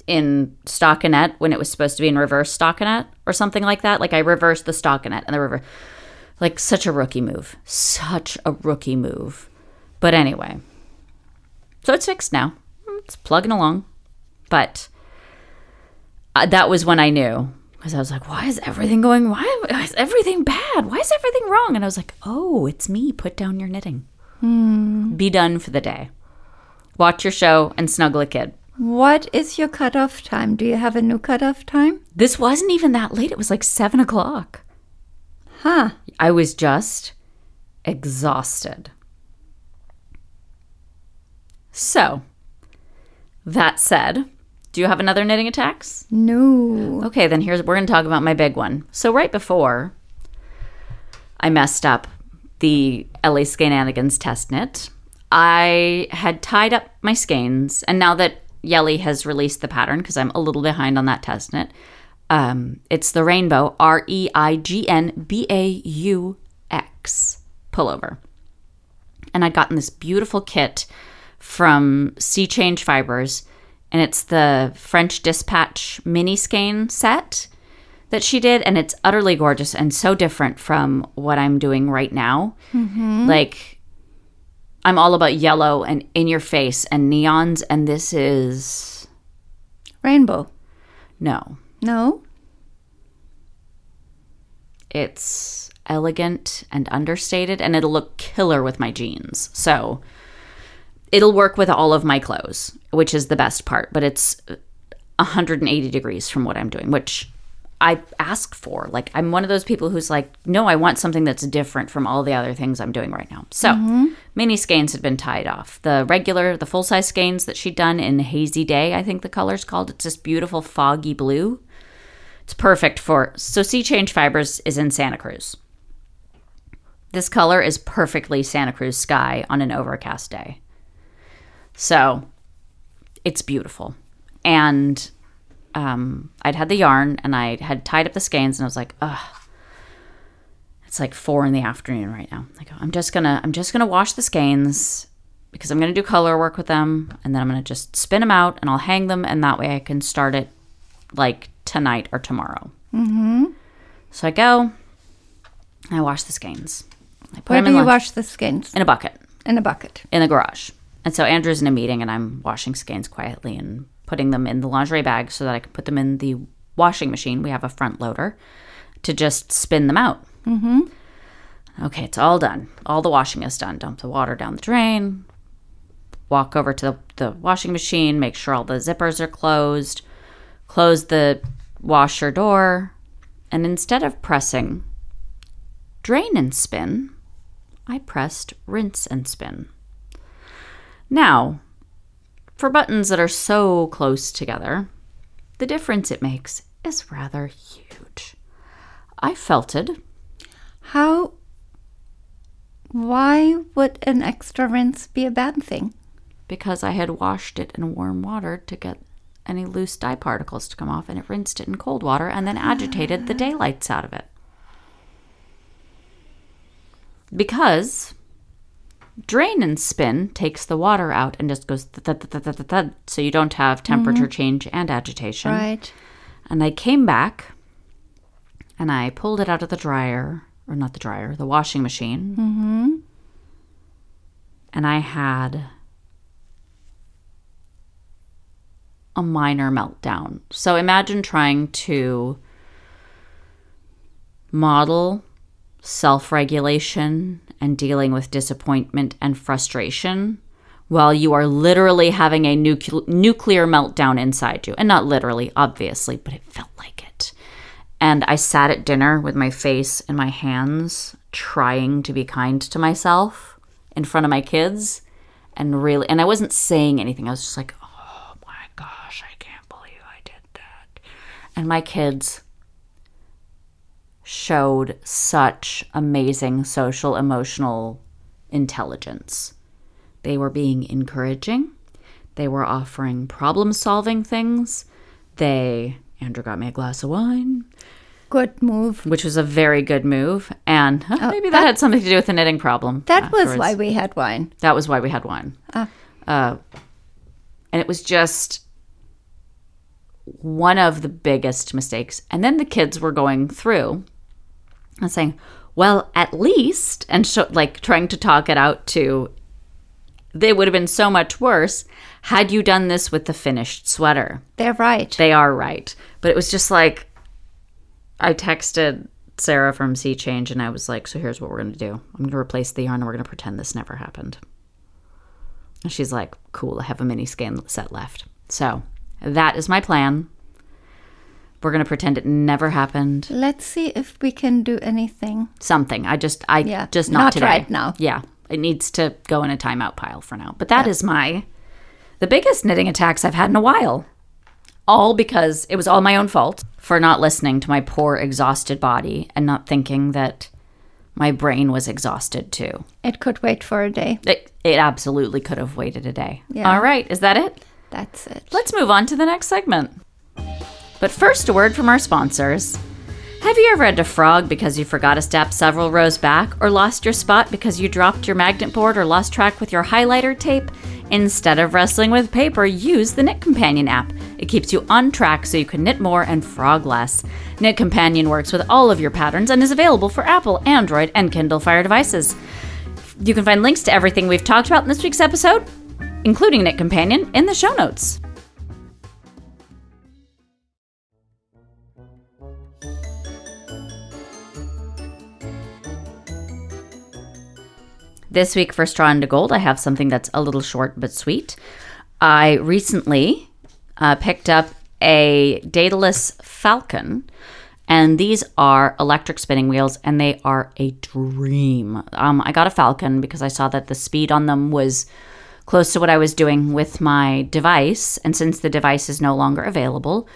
S1: in stockinette when it was supposed to be in reverse stockinette or something like that. Like I reversed the stockinette and the river. Like such a rookie move. Such a rookie move. But anyway. So it's fixed now. It's plugging along. But uh, that was when I knew because I was like, why is everything going? Why is everything bad? Why is everything wrong? And I was like, oh, it's me. Put down your knitting. Be done for the day. Watch your show and snuggle a kid.
S2: What is your cutoff time? Do you have a new cutoff time?
S1: This wasn't even that late. It was like seven o'clock.
S2: Huh.
S1: I was just exhausted. So, that said, do you have another knitting attacks?
S2: No.
S1: Okay, then here's we're going to talk about my big one. So right before I messed up the LA Skein Anigans test knit, I had tied up my skeins, and now that Yelly has released the pattern because I'm a little behind on that test knit, um, it's the rainbow R E I G N B A U X pullover, and I'd gotten this beautiful kit from Sea Change Fibers, and it's the French Dispatch mini skein set that she did, and it's utterly gorgeous and so different from what I'm doing right now. Like, I'm all about yellow and in your face and neons, and this is
S2: Rainbow.
S1: no,
S2: No.
S1: it's elegant and understated, and it'll look killer with my jeans. So, it'll work with all of my clothes, which is the best part, but it's 180 degrees from what I'm doing, which I asked for. Like, I'm one of those people who's like, no, I want something that's different from all the other things I'm doing right now. So, mm-hmm. mini skeins had been tied off. The regular, the full size skeins that she'd done in Hazy Day, I think the color's called. It's this beautiful foggy blue. It's perfect for. So, Sea Change Fibers is in Santa Cruz. This color is perfectly Santa Cruz sky on an overcast day. So it's beautiful. And um, I'd had the yarn and I had tied up the skeins and I was like, ugh. It's like four in the afternoon right now. Like I'm just gonna I'm just gonna wash the skeins because I'm gonna do color work with them and then I'm gonna just spin them out and I'll hang them and that way I can start it like tonight or tomorrow. Mm-hmm. So I go, I wash the skeins. I put
S2: Where
S1: them
S2: do
S1: in,
S2: you
S1: lunch-
S2: wash the skins?
S1: in a bucket
S2: In a bucket.
S1: in the garage. And so Andrew's in a meeting and I'm washing skeins quietly and putting them in the lingerie bag so that I can put them in the washing machine. We have a front loader to just spin them out. Mm-hmm. Okay, it's all done. All the washing is done. Dump the water down the drain. Walk over to the, the washing machine, make sure all the zippers are closed, close the washer door, and instead of pressing drain and spin, I pressed rinse and spin. Now, for buttons that are so close together, the difference it makes is rather huge. I felted.
S2: How? Why would an extra rinse be a bad thing?
S1: because I had washed it in warm water to get any loose dye particles to come off, and it rinsed it in cold water and then agitated the ah. daylights out of it. Because drain and spin takes the water out and just goes thud, thud, thud, thud, thud, thud, so you don't have temperature change and agitation.
S2: Right.
S1: And I came back and I pulled it out of the dryer, or not the dryer, the washing machine. Mm-hmm. And I had a minor meltdown. So imagine trying to model self regulation and dealing with disappointment and frustration while you are literally having a nucle- nuclear meltdown inside you. And not literally, obviously, but it felt like it. And I sat at dinner with my face in my hands, trying to be kind to myself in front of my kids. And really, and I wasn't saying anything. I was just like, oh my gosh, I can't believe I did that. And my kids showed such amazing social emotional intelligence. They were being encouraging. They were offering problem solving things. They Andrew got me a glass of wine,
S2: Good move.
S1: which was a very good move. And huh, maybe that,
S2: that-
S1: had something to do with the knitting problem.
S2: That was why we had wine.
S1: That was why we had wine.
S2: Ah.
S1: Uh, and it was just one of the biggest mistakes. And then the kids were going through and saying, well, at least, and so, like trying to talk it out to, they would have been so much worse had you done this with the finished sweater.
S2: They're right.
S1: They are right. But it was just like, I texted Sarah from Sea Change and I was like, so here's what we're going to do I'm going to replace the yarn and we're going to pretend this never happened. And she's like, cool, I have a mini skein set left. So that is my plan. We're going to pretend it never happened.
S2: Let's see if we can do anything.
S1: Something. I just, I
S2: Yeah,
S1: just not,
S2: not
S1: today.
S2: right now.
S1: Yeah. It needs to go in a timeout pile for now. But that is my, the biggest knitting attacks I've had in a while. All because it was all my own fault for not listening to my poor, exhausted body and not thinking that my brain was exhausted too.
S2: It could wait for a day.
S1: It, it absolutely could have waited a day.
S2: Yeah.
S1: All right. Is that it?
S2: That's it.
S1: Let's move on to the next segment. But first, a word from our sponsors. Have you ever had to frog because you forgot a step several rows back, or lost your spot because you dropped your magnet board or lost track with your highlighter tape? Instead of wrestling with paper, use the Knit Companion app. It keeps you on track so you can knit more and frog less. Knit Companion works with all of your patterns and is available for Apple, Android, and Kindle Fire devices. You can find links to everything we've talked about in this week's episode, including Knit Companion, in the show notes. This week for Straw into Gold, I have something that's a little short but sweet. I recently uh, picked up a Daedalus Falcon, and these are electric spinning wheels, and they are a dream. Um, I got a Falcon because I saw that the speed on them was close to what I was doing with my device, and since the device is no longer available,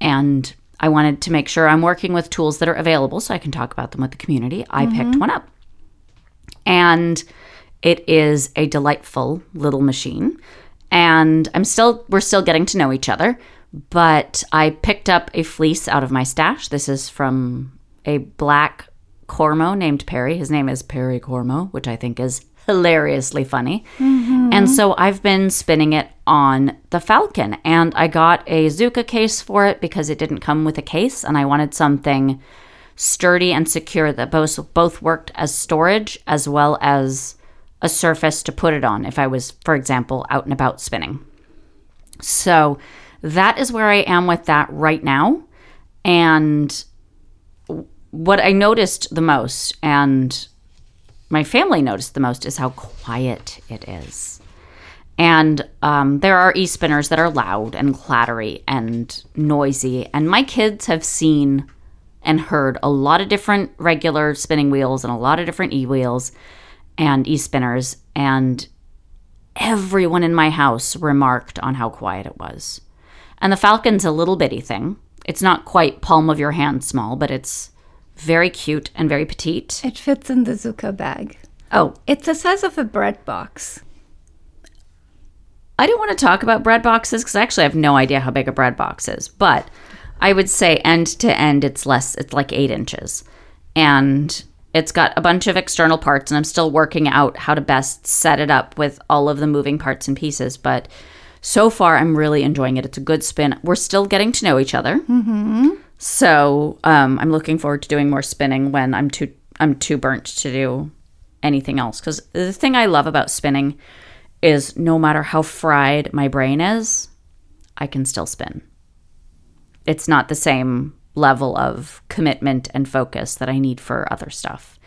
S1: and I wanted to make sure I'm working with tools that are available so I can talk about them with the community, I picked one up and it is a delightful little machine. And i'm still we're still getting to know each other but i picked up a fleece out of my stash. This is from a black cormo named perry. His name is perry cormo which i think is hilariously funny. Mm-hmm. And so i've been spinning it on the falcon and i got a Zuca case for it because it didn't come with a case and i wanted something sturdy and secure that both both worked as storage as well as a surface to put it on if I was, for example, out and about spinning. So that is where I am with that right now. And what I noticed the most, and my family noticed the most, is how quiet it is. And um, there are e spinners that are loud and clattery and noisy. And my kids have seen and heard a lot of different regular spinning wheels and a lot of different e wheels and e spinners. And everyone in my house remarked on how quiet it was. And the Falcon's a little bitty thing. It's not quite palm of your hand small, but it's very cute and very petite.
S2: It fits in the Zuca bag.
S1: Oh,
S2: It's the size of a bread box.
S1: I don't want to talk about bread boxes because I actually have no idea how big a bread box is, but I would say end to end, it's less, it's like eight inches. And it's got a bunch of external parts, and I'm still working out how to best set it up with all of the moving parts and pieces. But so far, I'm really enjoying it. It's a good spin. We're still getting to know each other. Mm-hmm. So um, I'm looking forward to doing more spinning when I'm too I'm too burnt to do anything else. Because the thing I love about spinning is no matter how fried my brain is, I can still spin. It's not the same level of commitment and focus that I need for other stuff.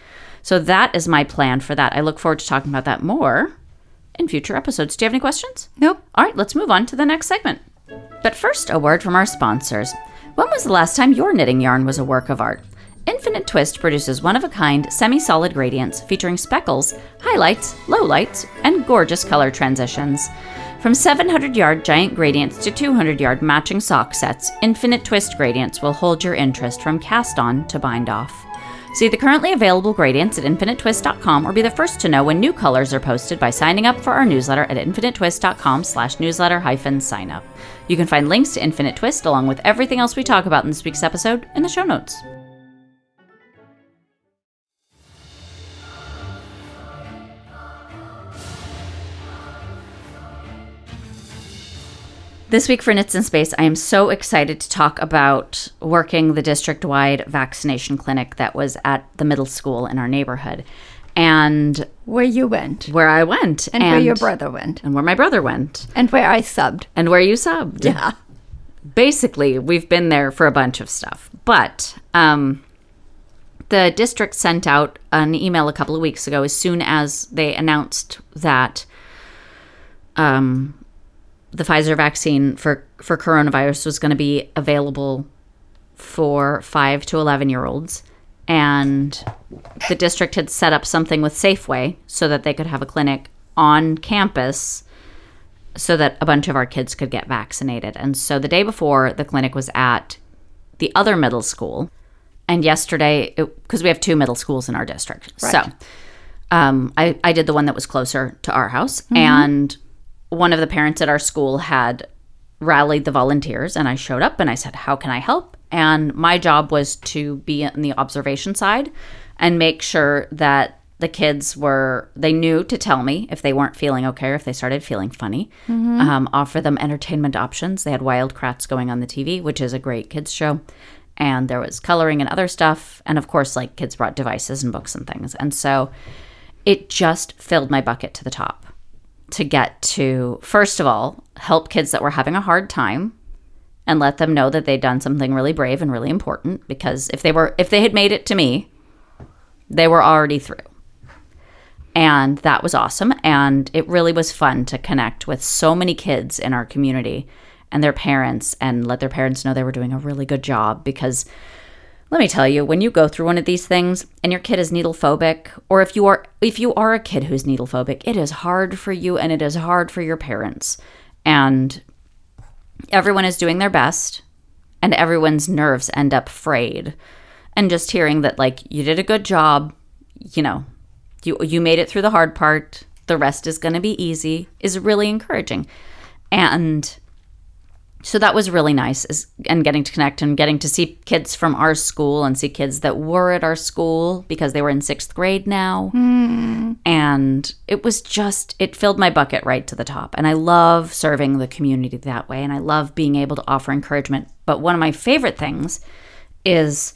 S1: So that is my plan for that. I look forward to talking about that more in future episodes. Do you have any questions?
S2: Nope.
S1: All right, let's move on to the next segment. But first, a word from our sponsors. When was the last time your knitting yarn was a work of art? Infinite Twist produces one of a kind semi solid gradients featuring speckles, highlights, lowlights, and gorgeous color transitions. From 700 yard giant gradients to 200 yard matching sock sets, Infinite Twist gradients will hold your interest from cast on to bind off. See the currently available gradients at infiniteTwist.com or be the first to know when new colors are posted by signing up for our newsletter at infiniteTwist.com slash newsletter hyphen sign up. You can find links to Infinite Twist along with everything else we talk about in this week's episode in the show notes. This week for Knits in Space, I am so excited to talk about working the district wide vaccination clinic that was at the middle school in our neighborhood and
S2: Where you went.
S1: where I went
S2: And, where your brother went.
S1: and where my brother went
S2: And where I subbed.
S1: and where you subbed.
S2: Yeah.
S1: Basically, we've been there for a bunch of stuff. But um, the district sent out an email a couple of weeks ago as soon as they announced that um, the Pfizer vaccine for, for coronavirus was going to be available for 5 to 11 year olds. And the district had set up something with Safeway so that they could have a clinic on campus so that a bunch of our kids could get vaccinated. And so the day before, the clinic was at the other middle school. And yesterday, because we have two middle schools in our district. So um, I, I did the one that was closer to our house. And one of the parents at our school had rallied the volunteers. And I showed up and I said, How can I help? And my job was to be in the observation side and make sure that the kids were they knew to tell me if they weren't feeling okay or if they started feeling funny. Um, offer them entertainment options. They had wild kratts going on the tv which is a great kids show. And there was coloring and other stuff. And of course like kids brought devices and books and things. And so it just filled my bucket to the top to get to first of all help kids that were having a hard time and let them know that they'd done something really brave and really important because if they were if they had made it to me they were already through. And that was awesome. And it really was fun to connect with so many kids in our community and their parents and let their parents know they were doing a really good job because let me tell you when you go through one of these things and your kid is needle phobic or if you are if you are a kid who's needle phobic it is hard for you and it is hard for your parents. And everyone is doing their best and everyone's nerves end up frayed. And just hearing that like you did a good job you know you you made it through the hard part the rest is going to be easy is really encouraging. And so that was really nice is, and getting to connect and getting to see kids from our school and see kids that were at our school because they were in sixth grade now. And it was just it filled my bucket right to the top. And i love serving the community that way and i love being able to offer encouragement. But one of my favorite things is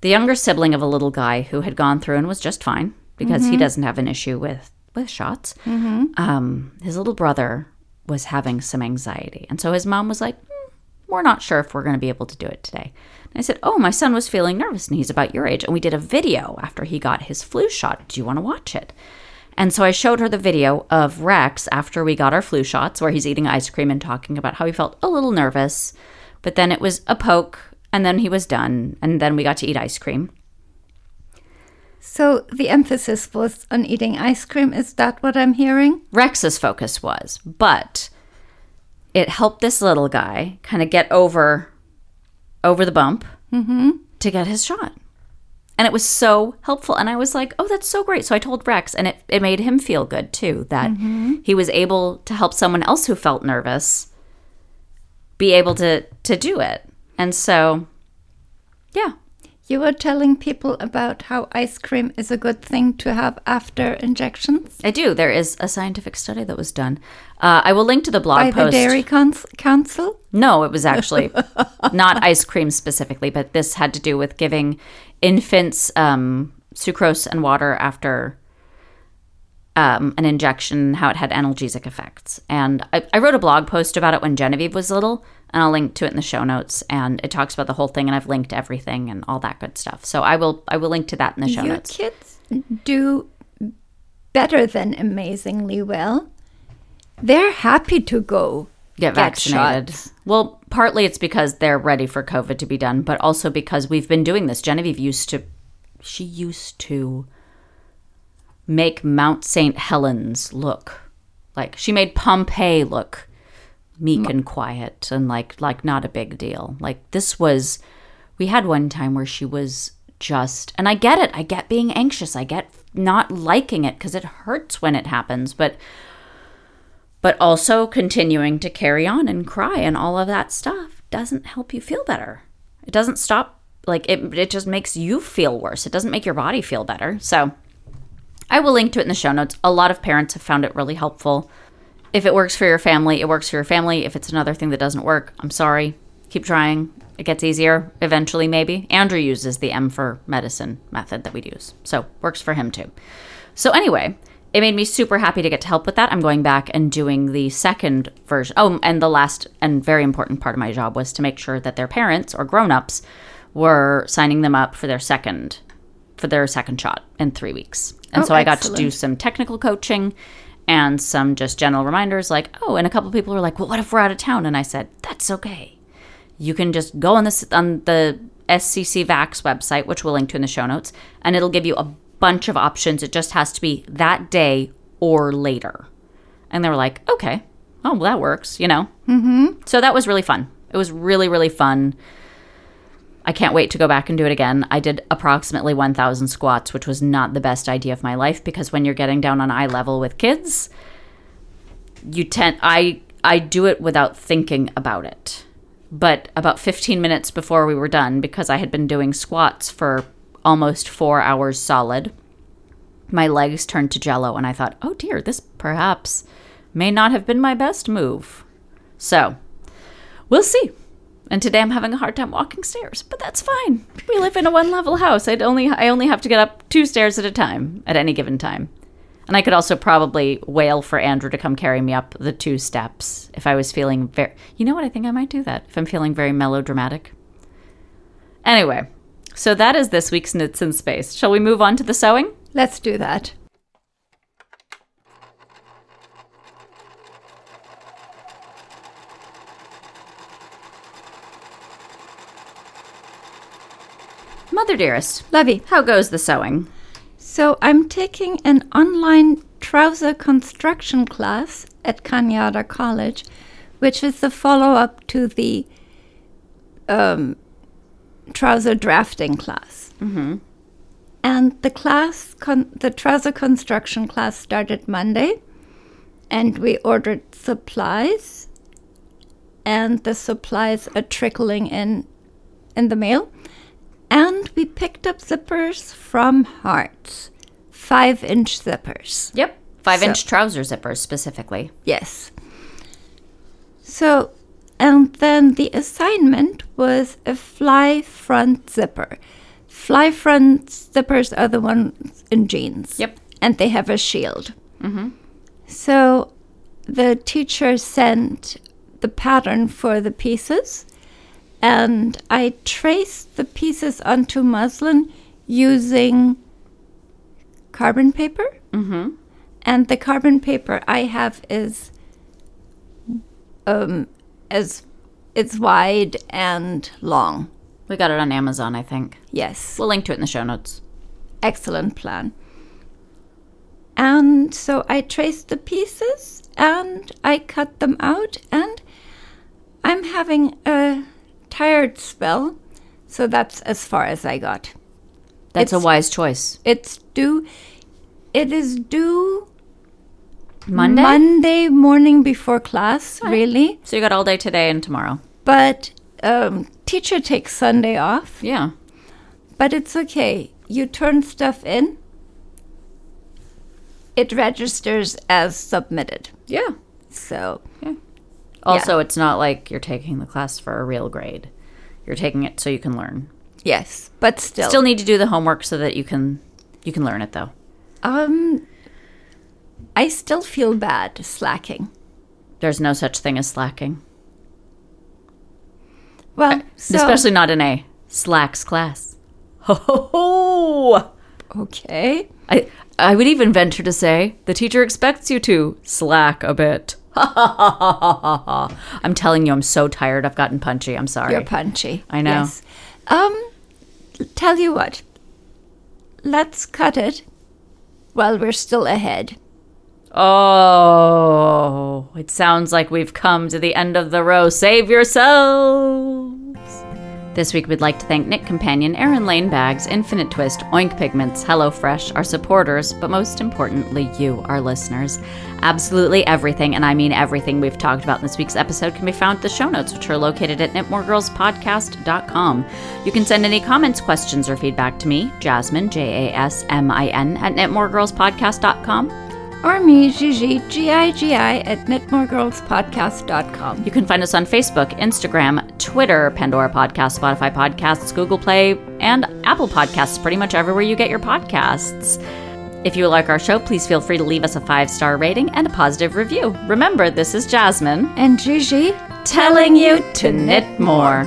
S1: the younger sibling of a little guy who had gone through and was just fine because he doesn't have an issue with with shots. Um, his little brother was having some anxiety. And so his mom was like "Hmm, we're not sure if we're going to be able to do it today and i said oh my son was feeling nervous and he's about your age and we did a video after he got his flu shot do you want to watch it and so I showed her the video of Rex after we got our flu shots, where he's eating ice cream and talking about how he felt a little nervous. But then it was a poke, and then he was done, and then we got to eat ice cream.
S2: So the emphasis was on eating ice cream. Is that what I'm hearing?
S1: Rex's focus was, but it helped this little guy kind of get over over the bump mm-hmm. to get his shot. And it was so helpful. And I was like, oh, that's so great. So I told Rex, and it, it made him feel good too that mm-hmm. he was able to help someone else who felt nervous be able to to do it. And so, yeah,
S2: You were telling people about how ice cream is a good thing to have after injections
S1: I do. There is a scientific study that was done. Uh, I will link to the blog
S2: by
S1: post.
S2: the Dairy Cons- Council.
S1: No, it was actually not ice cream specifically, but this had to do with giving infants um, sucrose and water after um, an injection, how it had analgesic effects. And I, I wrote a blog post about it when Genevieve was little, and I'll link to it in the show notes. And it talks about the whole thing, and I've linked everything and all that good stuff. So I will I will link to that in the show
S2: Your
S1: notes.
S2: kids do better than amazingly well. They're happy to go
S1: get vaccinated.
S2: shots.
S1: well, partly it's because they're ready for COVID to be done, but also because we've been doing this. Genevieve used to, she used to make Mount St. Helens look like she made Pompeii look meek and quiet and like like not a big deal. Like this was, we had one time where she was just, and I get it. I get being anxious. I get not liking it because it hurts when it happens, but but also continuing to carry on and cry and all of that stuff doesn't help you feel better. It doesn't stop like it it just makes you feel worse. It doesn't make your body feel better. So I will link to it in the show notes. A lot of parents have found it really helpful. If it works for your family, it works for your family. If it's another thing that doesn't work, I'm sorry. Keep trying. It gets easier eventually, maybe. Andrew uses the M for medicine method that we use. So works for him too. So anyway, it made me super happy to get to help with that. I'm going back and doing the second version. Oh, and the last and very important part of my job was to make sure that their parents or grown-ups were signing them up for their second for their second shot in 3 weeks. And
S2: Oh,
S1: so I got to do some technical coaching and some just general reminders like, "Oh, and a couple people were like, "Well, what if we're out of town?" And I said, "That's okay. You can just go on this on the SCC Vax website, which we'll link to in the show notes, and it'll give you a bunch of options. It just has to be that day or later. And they were like, okay, oh, well, that works, you know? Mm-hmm. So that was really fun. It was really, really fun. I can't wait to go back and do it again. I did approximately 1,000 squats, which was not the best idea of my life because when you're getting down on eye level with kids, you tend I I do it without thinking about it. But about 15 minutes before we were done because I had been doing squats for almost 4 hours solid, my legs turned to jello and I thought, "Oh dear, this perhaps may not have been my best move." So, we'll see. And today I'm having a hard time walking stairs, but that's fine. We live in a one-level house. I'd only I only have to get up two stairs at a time at any given time. And I could also probably wail for Andrew to come carry me up the two steps if I was feeling very. You know what? I think I might do that if I'm feeling very melodramatic. Anyway, so that is this week's Knits in Space. Shall we move on to the sewing?
S2: Let's do that.
S1: Mother dearest,
S2: Lovey.
S1: how goes the sewing?
S2: So I'm taking an online trouser construction class at Cañada College, which is the follow-up to the um, trouser drafting class. Mm-hmm. And the class, con- the trouser construction class started Monday, and we ordered supplies, and the supplies are trickling in in the mail. And we picked up zippers from Hart's, five inch zippers.
S1: Yep, five
S2: So-
S1: inch trouser zippers specifically.
S2: Yes. So, and then the assignment was a fly front zipper. Fly front zippers are the ones in jeans.
S1: Yep.
S2: And they have a shield. Mm-hmm. So the teacher sent the pattern for the pieces, and I traced the pieces onto muslin using carbon paper.
S1: Mm-hmm.
S2: And the carbon paper I have is um, as it's wide and long.
S1: We got it on Amazon, I think.
S2: Yes,
S1: We'll link to it in the show notes.
S2: excellent plan. And so I traced the pieces and I cut them out, and I'm having a tired spell, so that's as far as I got.
S1: That's a wise choice.
S2: It's due. It is due
S1: Monday?
S2: Monday morning before class, really.
S1: So you got all day today and tomorrow.
S2: But um, teacher takes Sunday off.
S1: Yeah.
S2: But it's okay. You turn stuff in. It registers as submitted.
S1: Yeah.
S2: So
S1: Also, it's not like you're taking the class for a real grade. You're taking it so you can learn.
S2: yes, but still,
S1: Still need to do the homework so that you can you can learn it though.
S2: um, I still feel bad slacking.
S1: There's no such thing as slacking.
S2: Well, so,
S1: Especially not in a slacks class. Ho ho ho!
S2: okay.
S1: I I would even venture to say the teacher expects you to slack a bit. I'm telling you, I'm so tired. I've gotten punchy. I'm sorry.
S2: You're punchy.
S1: I know.
S2: Yes. Um, tell you what. Let's cut it while we're still ahead.
S1: Oh, it sounds like we've come to the end of the row. Save yourselves. This week, we'd like to thank Knit Companion, Erin Lane Bags, Infinite Twist, Oink Pigments, HelloFresh, our supporters, but most importantly, you, our listeners. Absolutely everything, and I mean everything we've talked about in this week's episode, can be found in the show notes, which are located at knitmoregirlspodcast.com. You can send any comments, questions, or feedback to me, Jasmine, J A S M I N, at knitmoregirlspodcast.com
S2: or me, Gigi, G-I-G-I, at knitmoregirlspodcast.com.
S1: You can find us on Facebook, Instagram, Twitter, Pandora Podcast, Spotify Podcasts, Google Play, and Apple Podcasts, pretty much everywhere you get your podcasts. If you like our show, please feel free to leave us a five star rating and a positive review. Remember, this is Jasmine
S2: and Gigi
S1: telling you to knit more.